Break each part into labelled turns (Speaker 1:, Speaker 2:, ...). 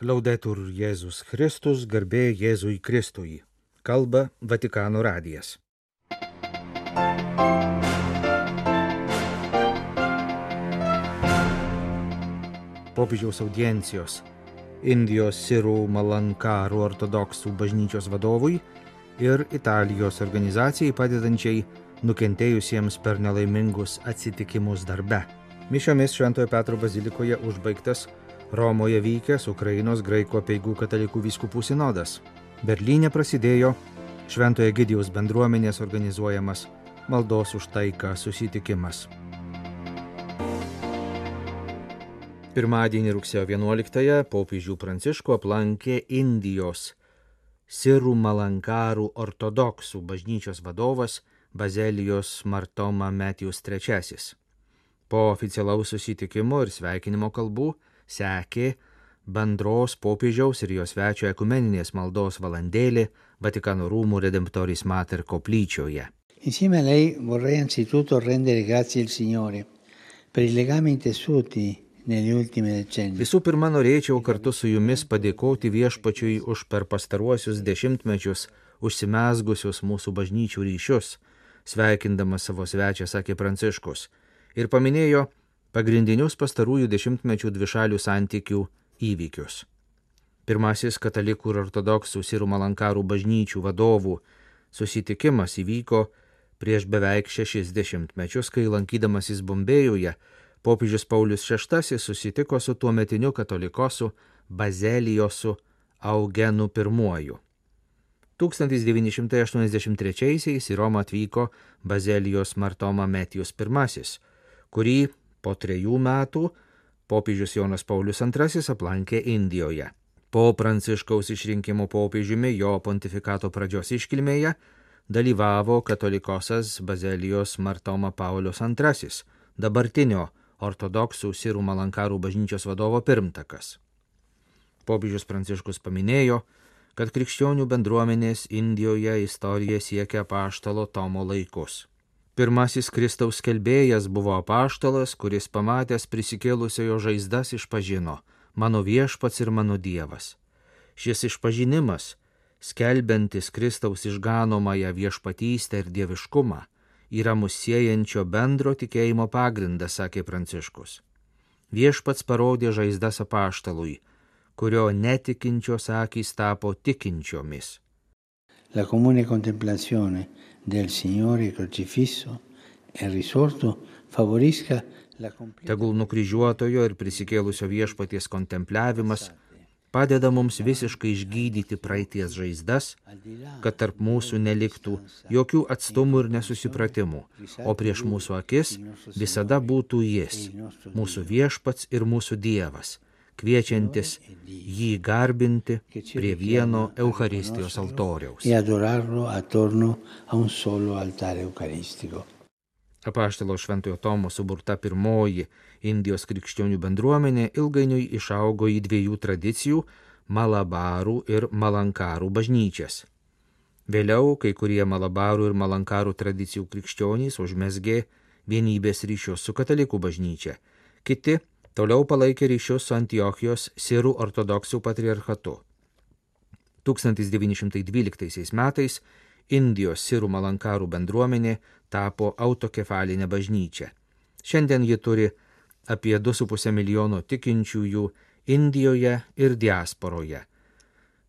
Speaker 1: Laudetur Jėzus Kristus, garbė Jėzui Kristui. Kalba Vatikano radijas. Popiežiaus audiencijos Indijos sirų malankarų ortodoksų bažnyčios vadovui ir Italijos organizacijai padedančiai nukentėjusiems per nelaimingus atsitikimus darbe. Mišiomis Šventojo Petro bazilikoje užbaigtas Romoje vykęs Ukrainos graikų peigų katalikų vyskupų sinodas. Berlyne prasidėjo Šventojo Gidijos bendruomenės organizuojamas maldos už taiką susitikimas. Pirmadienį rugsėjo 11-ąją popiežių Pranciško aplankė Indijos Sirų Malankarų ortodoksų bažnyčios vadovas Bazelijos Martoma Metijus III. Po oficialaus susitikimo ir sveikinimo kalbų sekė bendros popiežiaus ir jos svečio ekumeninės maldos valandėlė Vatikano rūmų Redemptoris Mater koplyčioje.
Speaker 2: Insieme a lei vorrei anzitutto rendere grazie al Signore per i legami intessuti.
Speaker 1: Visų pirma, norėčiau kartu su jumis padėkoti viešpačiui už per pastaruosius dešimtmečius užsimesgusius mūsų bažnyčių ryšius, sveikindamas savo svečią, sakė Pranciškus, ir paminėjo pagrindinius pastarųjų dešimtmečių dvišalių santykių įvykius. Pirmasis katalikų ir ortodoksų Sirų Malankarų bažnyčių vadovų susitikimas įvyko prieš beveik šešis dešimtmečius, kai lankydamasis Bombėjuje popiežius Paulius VI susitiko su tuometiniu katolikosu Bazelijosu Augenu I. 1983-aisiais į Romą atvyko Bazelijos Martoma Metijus I, kurį po trejų metų popiežius Jonas Paulius II aplankė Indijoje. Po Pranciškaus išrinkimo popiežiumi jo pontifikato pradžios iškilmėje dalyvavo katolikosas Bazelijos Martoma Paulius II, dabartinio ortodoksų Sirų Malankarų bažnyčios vadovo pirmtakas. Popiežius Pranciškus paminėjo, kad krikščionių bendruomenės Indijoje istorija siekia paštalo Tomo laikus. Pirmasis Kristaus kelbėjas buvo apaštalas, kuris pamatęs prisikėlusiojo žaizdas išpažino - mano viešpats ir mano dievas. Šis išpažinimas, skelbiantis Kristaus išganomąją viešpatystę ir dieviškumą, yra mus siejančio bendro tikėjimo pagrindas, sakė Pranciškus. Viešpats parodė žaizdas apaštalui, kurio netikinčios akys tapo tikinčiomis.
Speaker 2: La comune contemplazione del Signore crocifisso e risorto favorisca la
Speaker 1: Tegul nukryžiuotojo ir prisikėlusio viešpaties kontempliavimas padeda mums visiškai išgydyti praeities žaizdas, kad tarp mūsų neliktų jokių atstumų ir nesusipratimų, o prieš mūsų akis visada būtų Jis, mūsų viešpats ir mūsų Dievas, kviečiantis jį garbinti prie vieno Eucharistijos altoriaus.
Speaker 2: e.
Speaker 1: Apaštalo Šventojo Tomo suburta pirmoji Indijos krikščionių bendruomenė ilgainiui išaugo į dviejų tradicijų - Malabarų ir Malankarų bažnyčias. Vėliau kai kurie Malabarų ir Malankarų tradicijų krikščionys užmesgė vienybės ryšius su katalikų bažnyčia, kiti toliau palaikė ryšius su Antiochijos sirų ortodoksų patriarchatu. 1912 metais Indijos sirų malankarų bendruomenė tapo autokefalinė bažnyčia. Šiandien ji turi apie 2,5 milijono tikinčiųjų Indijoje ir diasporoje.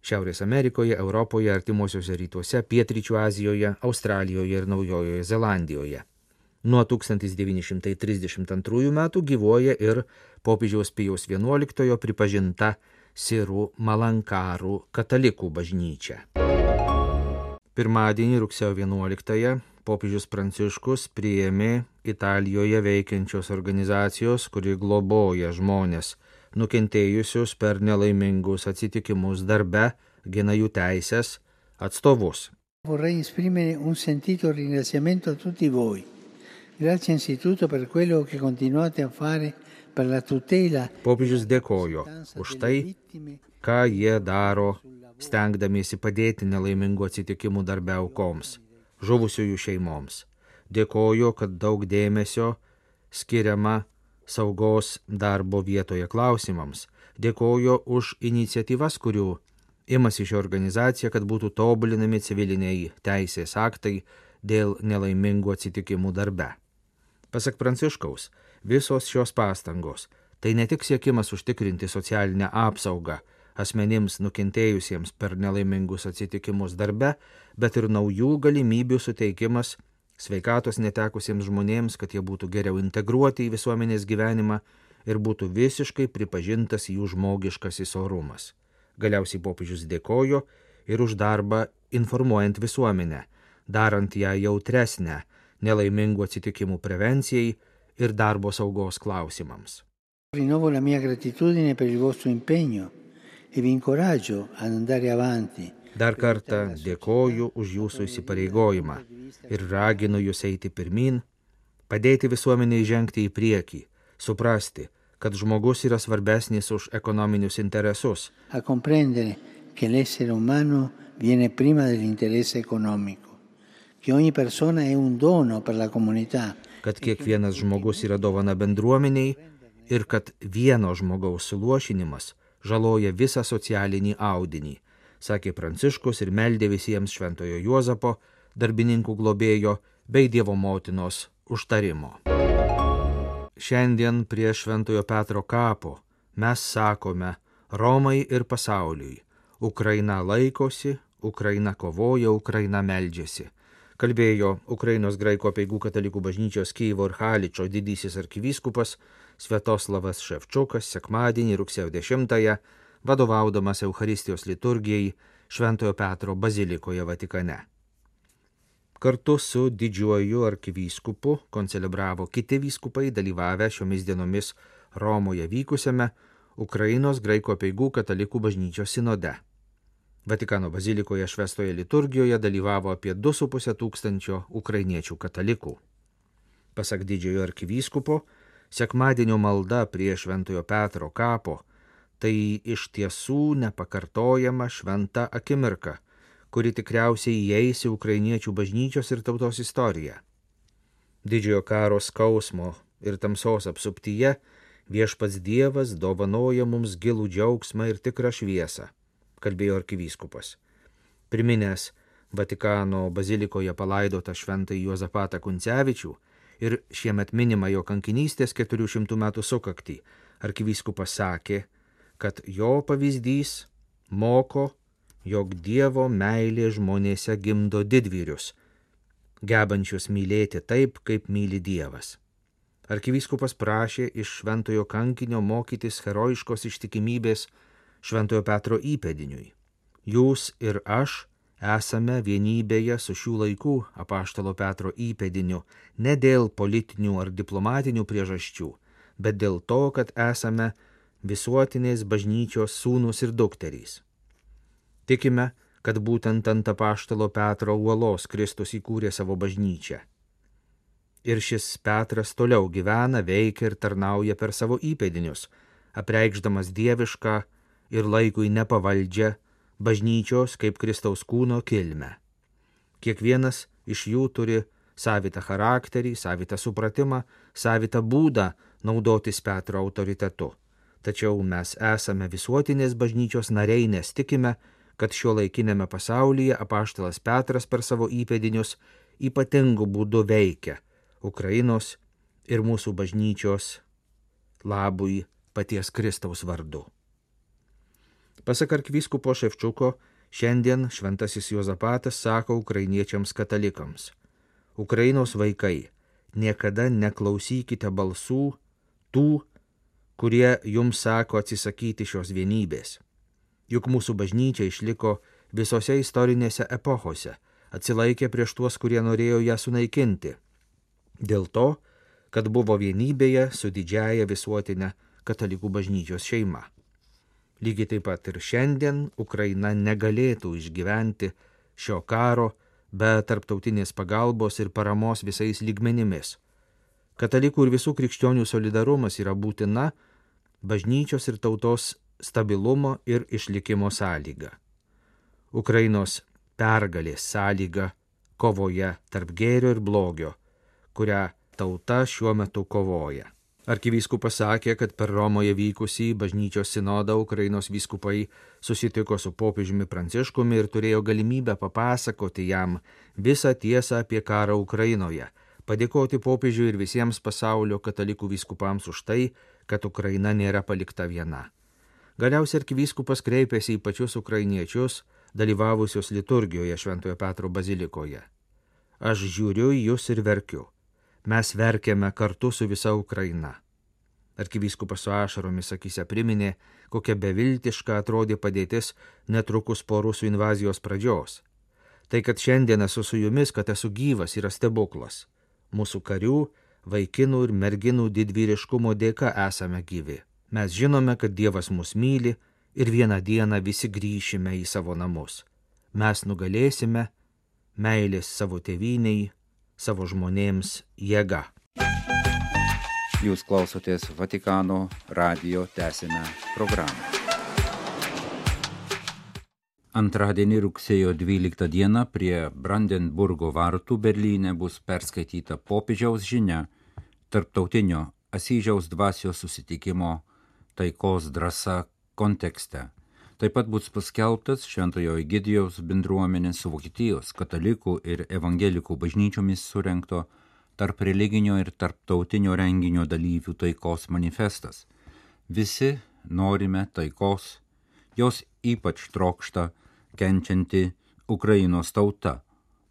Speaker 1: Šiaurės Amerikoje, Europoje, artimuosiuose rytuose, Pietryčių Azijoje, Australijoje ir Naujojoje Zelandijoje. Nuo 1932 metų gyvuoja ir popiežiaus Pijaus XI pripažinta Sirų Malankarų katalikų bažnyčia. Pirmadienį rugsėjo 11-ąją popiežius Pranciškus priėmė Italijoje veikiančios organizacijos, kuri globoja žmonės nukentėjusius per nelaimingus atsitikimus darbe, gina jų teisės atstovus.
Speaker 2: Vorrei esprimere un sentito ringraziamento a tutti voi. Grazie innanzitutto per quello che continuate a fare per la tutela
Speaker 1: Popiežius dėkojo už tai, ką jie daro, stengdamiesi padėti nelaimingų atsitikimų darbe aukoms, žuvusiųjų šeimoms. Dėkoju, kad daug dėmesio skiriama saugos darbo vietoje klausimams, dėkojo už iniciatyvas, kurių imasi ši organizacija, kad būtų tobulinami civiliniai teisės aktai dėl nelaimingų atsitikimų darbe. Pasak Pranciškaus, visos šios pastangos tai ne tik siekimas užtikrinti socialinę apsaugą asmenims nukentėjusiems per nelaimingus atsitikimus darbe, bet ir naujų galimybių suteikimas sveikatos netekusiems žmonėms, kad jie būtų geriau integruoti į visuomenės gyvenimą ir būtų visiškai pripažintas jų žmogiškasis orumas. Galiausiai popiežius dėkojo ir už darbą informuojant visuomenę, darant ją jautresnę nelaimingų atsitikimų prevencijai ir darbo saugos klausimams.
Speaker 2: Rinnovo la mia gratitudine per il vostro impegno e vi incoraggio ad andare avanti.
Speaker 1: Dar kartą dėkoju už jūsų įsipareigojimą ir raginu jūs eiti pirmin, padėti visuomeniai žengti į priekį, suprasti, kad žmogus yra svarbesnis už ekonominius interesus.
Speaker 2: A comprendere che l'essere umano viene prima dell'interesse economico,
Speaker 1: Kad kiekvienas žmogus yra dovana bendruomeniai ir kad vieno žmogaus suluošinimas žaloja visą socialinį audinį, sakė Pranciškus ir meldė visiems Šventojo Juozapo, darbininkų globėjo bei Dievo motinos užtarimo. Šiandien prie Šventojo Petro kapo mes sakome Romai ir pasauliui - Ukraina laikosi, Ukraina kovoja, Ukraina meldžiasi. Kalbėjo Ukrainos graiko peigų katalikų bažnyčios Kyivo ir Haličio didysis arkivyskupas Svetoslavas Ševčiukas sekmadienį rugsėjo 10-ąją, vadovaudamas Euharistijos liturgijai Šventojo Petro bazilikoje Vatikane. Kartu su didžiuoju arkivyskupu koncelebravo kiti vyskupai dalyvavę šiomis dienomis Romoje vykusiame Ukrainos graiko peigų katalikų bažnyčios sinode. Vatikano bazilikoje švestoje liturgijoje dalyvavo apie 2,5 tūkstančio ukrainiečių katalikų. Pasak didžiojo arkivyskupo, sekmadienio malda prie Šventojo Petro kapo tai iš tiesų nepakartojama šventa akimirka kuri tikriausiai įeis į ukrainiečių bažnyčios ir tautos istoriją. Didžiojo karo skausmo ir tamsos apsuptyje viešpats Dievas dovanoja mums gilų džiaugsmą ir tikrą šviesą, kalbėjo arkivyskupas. Priminęs Vatikano bazilikoje palaidotą šventą Juozapatą Kuncevičių ir šiemet minimą jo kankinystės 400 metų sukaktį, arkivyskupas sakė, kad jo pavyzdys moko jog Dievo meilė žmonėse gimdo didvyrius, gebančius mylėti taip, kaip myli Dievas. Arkivyskupas prašė iš šventojo kankinio mokytis herojiškos ištikimybės šventojo Petro įpėdiniui. Jūs ir aš esame vienybėje su šių laikų apaštalo Petro įpėdiniu ne dėl politinių ar diplomatinių priežasčių, bet dėl to, kad esame visuotinės bažnyčios sūnus ir dukterys. Tikime, kad būtent ant apaštalo Petro uolos Kristus įkūrė savo bažnyčią. Ir šis Petras toliau gyvena, veikia ir tarnauja per savo įpėdinius, apreikšdamas dievišką ir laikui nepavaldžią bažnyčios kaip Kristaus kūno kilmę. Kiekvienas iš jų turi savitą charakterį, savitą supratimą, savitą būdą naudotis Petro autoritetu. Tačiau mes esame visuotinės bažnyčios nariai, nes tikime, kad šio laikinėme pasaulyje apaštalas Petras per savo įpėdinius ypatingų būdų veikia Ukrainos ir mūsų bažnyčios labui paties Kristaus vardu. Pasak arkvyskupo Ševčiuko, šiandien šventasis Jozapatas sako ukrainiečiams katalikams. Ukrainos vaikai, niekada neklausykite balsų tų, kurie jums sako atsisakyti šios vienybės juk mūsų bažnyčia išliko visose istorinėse epochose, atsilaikė prieš tuos, kurie norėjo ją sunaikinti. Dėl to, kad buvo vienybėje su didžiaja visuotinė katalikų bažnyčios šeima. Lygiai taip pat ir šiandien Ukraina negalėtų išgyventi šio karo be tarptautinės pagalbos ir paramos visais lygmenimis. Katalikų ir visų krikščionių solidarumas yra būtina bažnyčios ir tautos stabilumo ir išlikimo sąlyga. Ukrainos pergalės sąlyga kovoje tarp gėrio ir blogio, kurią tauta šiuo metu kovoja. Arkivyskupas sakė, kad per Romoje vykusį bažnyčios sinodą Ukrainos vyskupai susitiko su popiežiumi Pranciškumi ir turėjo galimybę papasakoti jam visą tiesą apie karą Ukrainoje, padėkoti popiežiui ir visiems pasaulio katalikų vyskupams už tai, kad Ukraina nėra palikta viena. Galiausiai arkivyskupas kreipėsi į pačius ukrainiečius, dalyvavusius liturgijoje Šventojo Petro bazilikoje. Aš žiūriu į jūs ir verkiu mes verkėme kartu su visa Ukraina. Arkivyskupas su ašaromis akise priminė, kokia beviltiška atrodė padėtis netrukus po rusų invazijos pradžios. Tai, kad šiandien esu su jumis, kad esu gyvas, yra stebuklas. Mūsų karių, vaikinų ir merginų didvyriškumo dėka esame gyvi. Mes žinome, kad Dievas mus myli ir vieną dieną visi grįšime į savo namus. Mes nugalėsime meilės savo tėviniai, savo žmonėms jėga.
Speaker 3: Jūs klausotės Vatikano radio tęsinę programą. Antradienį rugsėjo 12 dieną prie Brandenburgo vartų Berlyne bus perskaityta popiežiaus žinia tarptautinio Asyžiaus dvasios susitikimo taikos drąsa kontekste Taip pat bus paskelbtas Šventojo Egidijaus bendruomenės su Vokietijos katalikų ir evangelikų bažnyčiomis surenkto tarp religinio ir tarptautinio renginio dalyvių taikos manifestas. Visi norime taikos, jos ypač trokšta kenčianti Ukrainos tauta,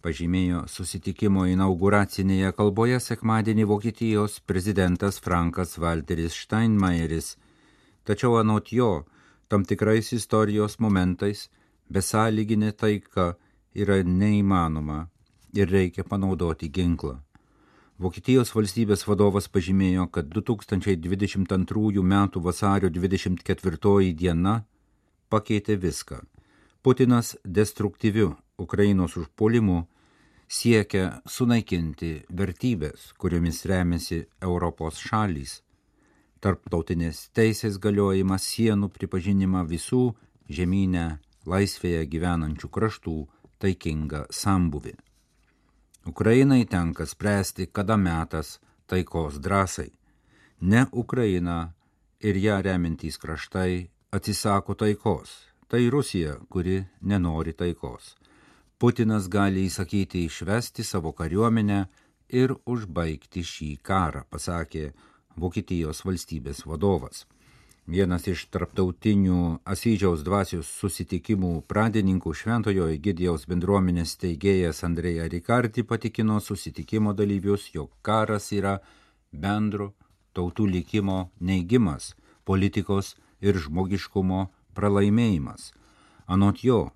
Speaker 3: pažymėjo susitikimo inauguracinėje kalboje sekmadienį Vokietijos prezidentas Frankas Walteris Steinmeieris. Tačiau anot jo, tam tikrais istorijos momentais besąlyginė taika yra neįmanoma ir reikia panaudoti ginklą. Vokietijos valstybės vadovas pažymėjo, kad 2022 m. vasario 24 diena pakeitė viską. Putinas destruktyviu Ukrainos užpuolimu siekia sunaikinti vertybės, kuriomis remiasi Europos šalys tarptautinės teisės galiojimą, sienų pripažinimą visų žemynę laisvėje gyvenančių kraštų taikingą sambuvį. Ukrainai tenka spręsti, kada metas taikos drąsai. Ne Ukraina ir ją remintys kraštai atsisako taikos. Tai Rusija, kuri nenori taikos. Putinas gali įsakyti išvesti savo kariuomenę ir užbaigti šį karą, pasakė Vokietijos valstybės vadovas. Vienas iš tarptautinių Asyžiaus dvasios susitikimų pradininkų Šventojo Egidijaus bendruomenės teigėjas Andrėja Rikardi patikino susitikimo dalyvius, jog karas yra bendro tautų likimo neigimas, politikos ir žmogiškumo pralaimėjimas. Anot jo,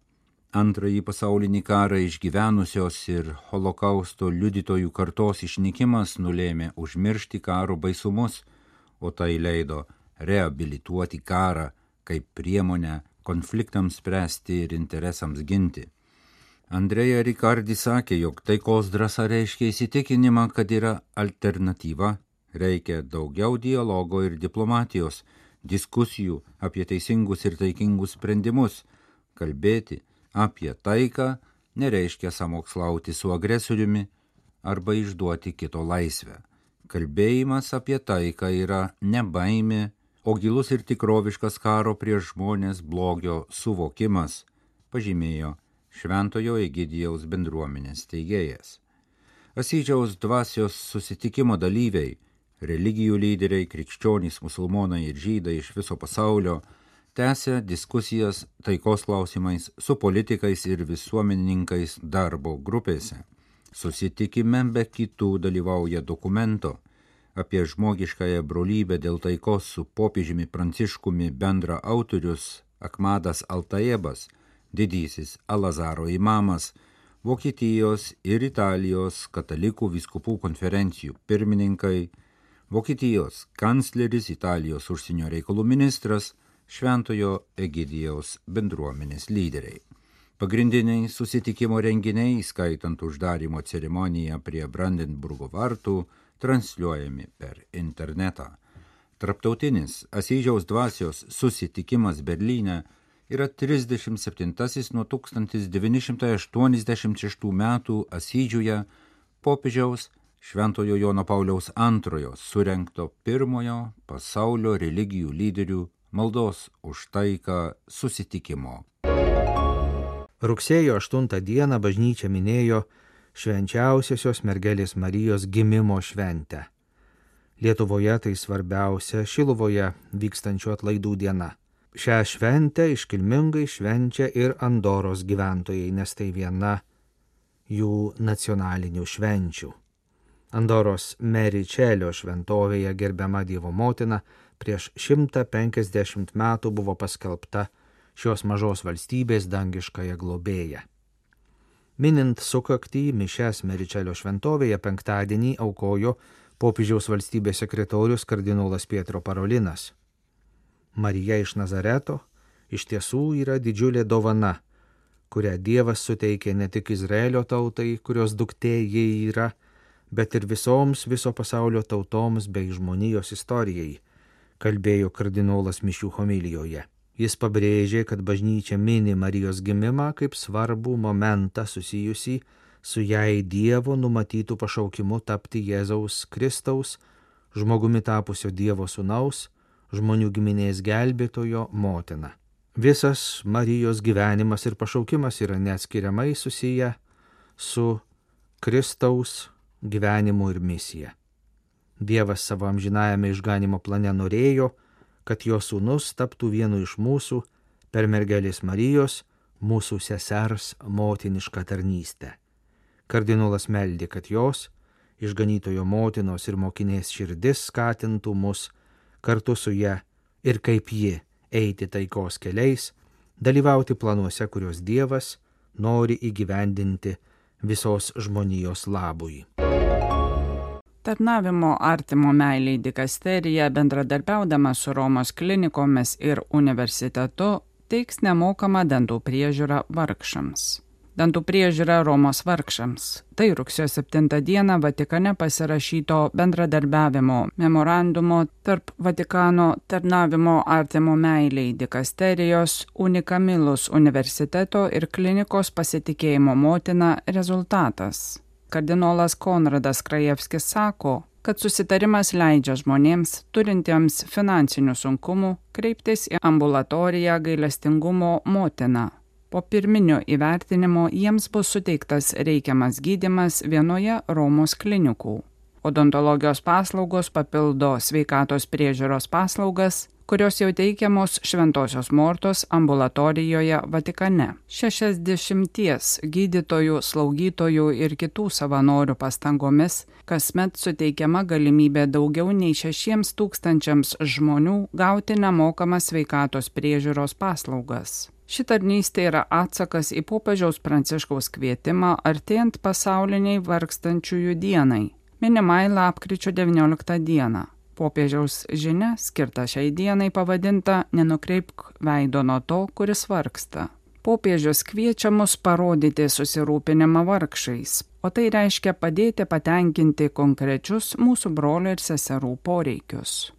Speaker 3: antrąjį pasaulinį karą išgyvenusios ir holokausto liudytojų kartos išnykimas nulėmė užmiršti karo baisumus, o tai leido reabilituoti karą kaip priemonę konfliktams spręsti ir interesams ginti. Andrėja Rikardi sakė, jog taikos drąsa reiškia įsitikinimą, kad yra alternatyva, reikia daugiau dialogo ir diplomatijos, diskusijų apie teisingus ir taikingus sprendimus, kalbėti, apie taiką nereiškia samokslauti su agresoriumi arba išduoti kito laisvę. Kalbėjimas apie taiką yra ne baimė, o gilus ir tikroviškas karo prieš žmonės blogio suvokimas, pažymėjo Šventojo Egidijaus bendruomenės teigėjas. Asyžiaus dvasios susitikimo dalyviai, religijų lyderiai, krikščionys, musulmonai ir žydai iš viso pasaulio tęsia diskusijas taikos klausimais su politikais ir visuomenininkais darbo grupėse. Susitikime be kitų dalyvauja dokumento apie žmogiškąją brolybę dėl taikos su popiežiumi Pranciškumi bendra autorius Akmadas Altajebas, didysis Alazaro imamas, Vokietijos ir Italijos katalikų viskupų konferencijų pirmininkai, Vokietijos kancleris, Italijos užsienio reikalų ministras, Šventojo Egidijaus bendruomenės lyderiai. Pagrindiniai susitikimo renginiai, skaitant uždarimo ceremoniją prie Brandenburgo vartų, transliuojami per internetą. Tarptautinis Asyžiaus dvasios susitikimas Berlyne yra 37 nuo 1986 metų Asyžiuje popiežiaus Šventojo Jono Pauliaus antrojo surenkto pirmojo pasaulio religijų lyderių maldos už taiką susitikimo.
Speaker 1: Rugsėjo 8 dieną bažnyčia minėjo švenčiausiosios mergelės Marijos gimimo šventę. Lietuvoje tai svarbiausia Šiluvoje vykstančių atlaidų diena. Šią šventę iškilmingai švenčia ir Andoros gyventojai, nes tai viena jų nacionalinių švenčių. Andoros Meričelio šventovėje gerbiama Dievo motina prieš 150 metų buvo paskelbta šios mažos valstybės dangiškąją globėją. Minint sukaktį Mišes Meričelio šventovėje penktadienį aukojo popiežiaus valstybės sekretorius kardinolas Pietro Parolinas. Marija iš Nazareto iš tiesų yra didžiulė dovana, kurią Dievas suteikė ne tik Izraelio tautai, kurios duktė jie yra, bet ir visoms viso pasaulio tautoms bei žmonijos istorijai, kalbėjo kardinolas Mišių homilijoje. Jis pabrėžė, kad bažnyčia mini Marijos gimimą kaip svarbų momentą susijusi su jai Dievo numatytų pašaukimu tapti Jėzaus Kristaus, žmogumi tapusio Dievo sunaus, žmonių giminės gelbėtojo motina. Visas Marijos gyvenimas ir pašaukimas yra neatskiriamai susiję su Kristaus gyvenimu ir misija. Dievas savo amžinajame išganimo plane norėjo, kad jo sūnus taptų vienu iš mūsų per mergelės Marijos, mūsų sesers motinišką tarnystę. Kardinolas meldė, kad jos, išganytojo motinos ir mokinės širdis skatintų mus kartu su ją ir kaip ji eiti taikos keliais, dalyvauti planuose, kuriuos Dievas nori įgyvendinti visos žmonijos labui.
Speaker 4: Tarnavimo artimo meiliai dikasterija bendradarbiaudama su Romos klinikomis ir universitetu teiks nemokamą dantų priežiūrą vargšams. Dantų priežiūra Romos vargšams. Tai rugsėjo 7 dieną Vatikane pasirašyto bendradarbiavimo memorandumo tarp Vatikano tarnavimo artimo meiliai dikasterijos Unikamilus universiteto ir klinikos pasitikėjimo motina rezultatas kardinolas Konradas Krajevskis sako, kad susitarimas leidžia žmonėms turintiems finansinių sunkumų kreiptis į ambulatoriją gailestingumo motiną. Po pirminio įvertinimo jiems bus suteiktas reikiamas gydimas vienoje Romos klinikų. Odontologijos paslaugos papildo sveikatos priežiūros paslaugas, kurios jau teikiamos Šventojios Mortos ambulatorijoje Vatikane. 60 gydytojų, slaugytojų ir kitų savanorių pastangomis kasmet suteikiama galimybė daugiau nei 6 tūkstančiams žmonių gauti nemokamas sveikatos priežiūros paslaugas. Ši tarnystė yra atsakas į popiežiaus pranciškaus kvietimą artėjant pasauliniai vargstančiųjų dienai, minimai lapkričio 19 dieną popiežiaus žinia skirta šiai dienai pavadinta Nenukreipk veido nuo to, kuris vargsta. Popiežius kviečia mus parodyti susirūpinimą vargšais, o tai reiškia padėti patenkinti konkrečius mūsų brolių ir seserų poreikius.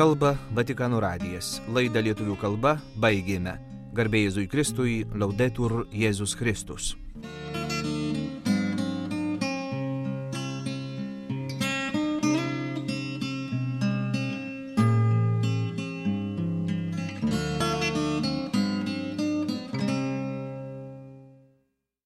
Speaker 1: Kalba Vatikano radijas. Laidą lietuvių kalba baigėme. Garbėjai Jėzui Kristui, laudetur Jėzus Kristus.